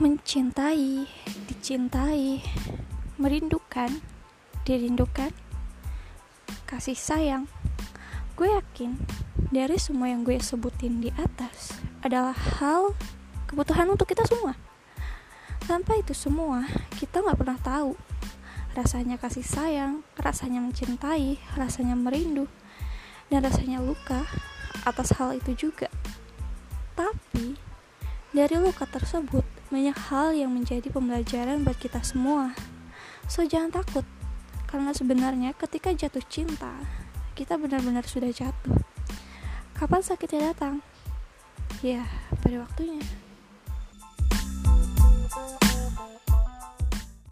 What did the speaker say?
mencintai, dicintai, merindukan, dirindukan, kasih sayang. Gue yakin dari semua yang gue sebutin di atas adalah hal kebutuhan untuk kita semua. Tanpa itu semua, kita nggak pernah tahu rasanya kasih sayang, rasanya mencintai, rasanya merindu, dan rasanya luka atas hal itu juga. Dari luka tersebut, banyak hal yang menjadi pembelajaran buat kita semua. So, jangan takut, karena sebenarnya ketika jatuh cinta, kita benar-benar sudah jatuh. Kapan sakitnya datang? Ya, pada waktunya.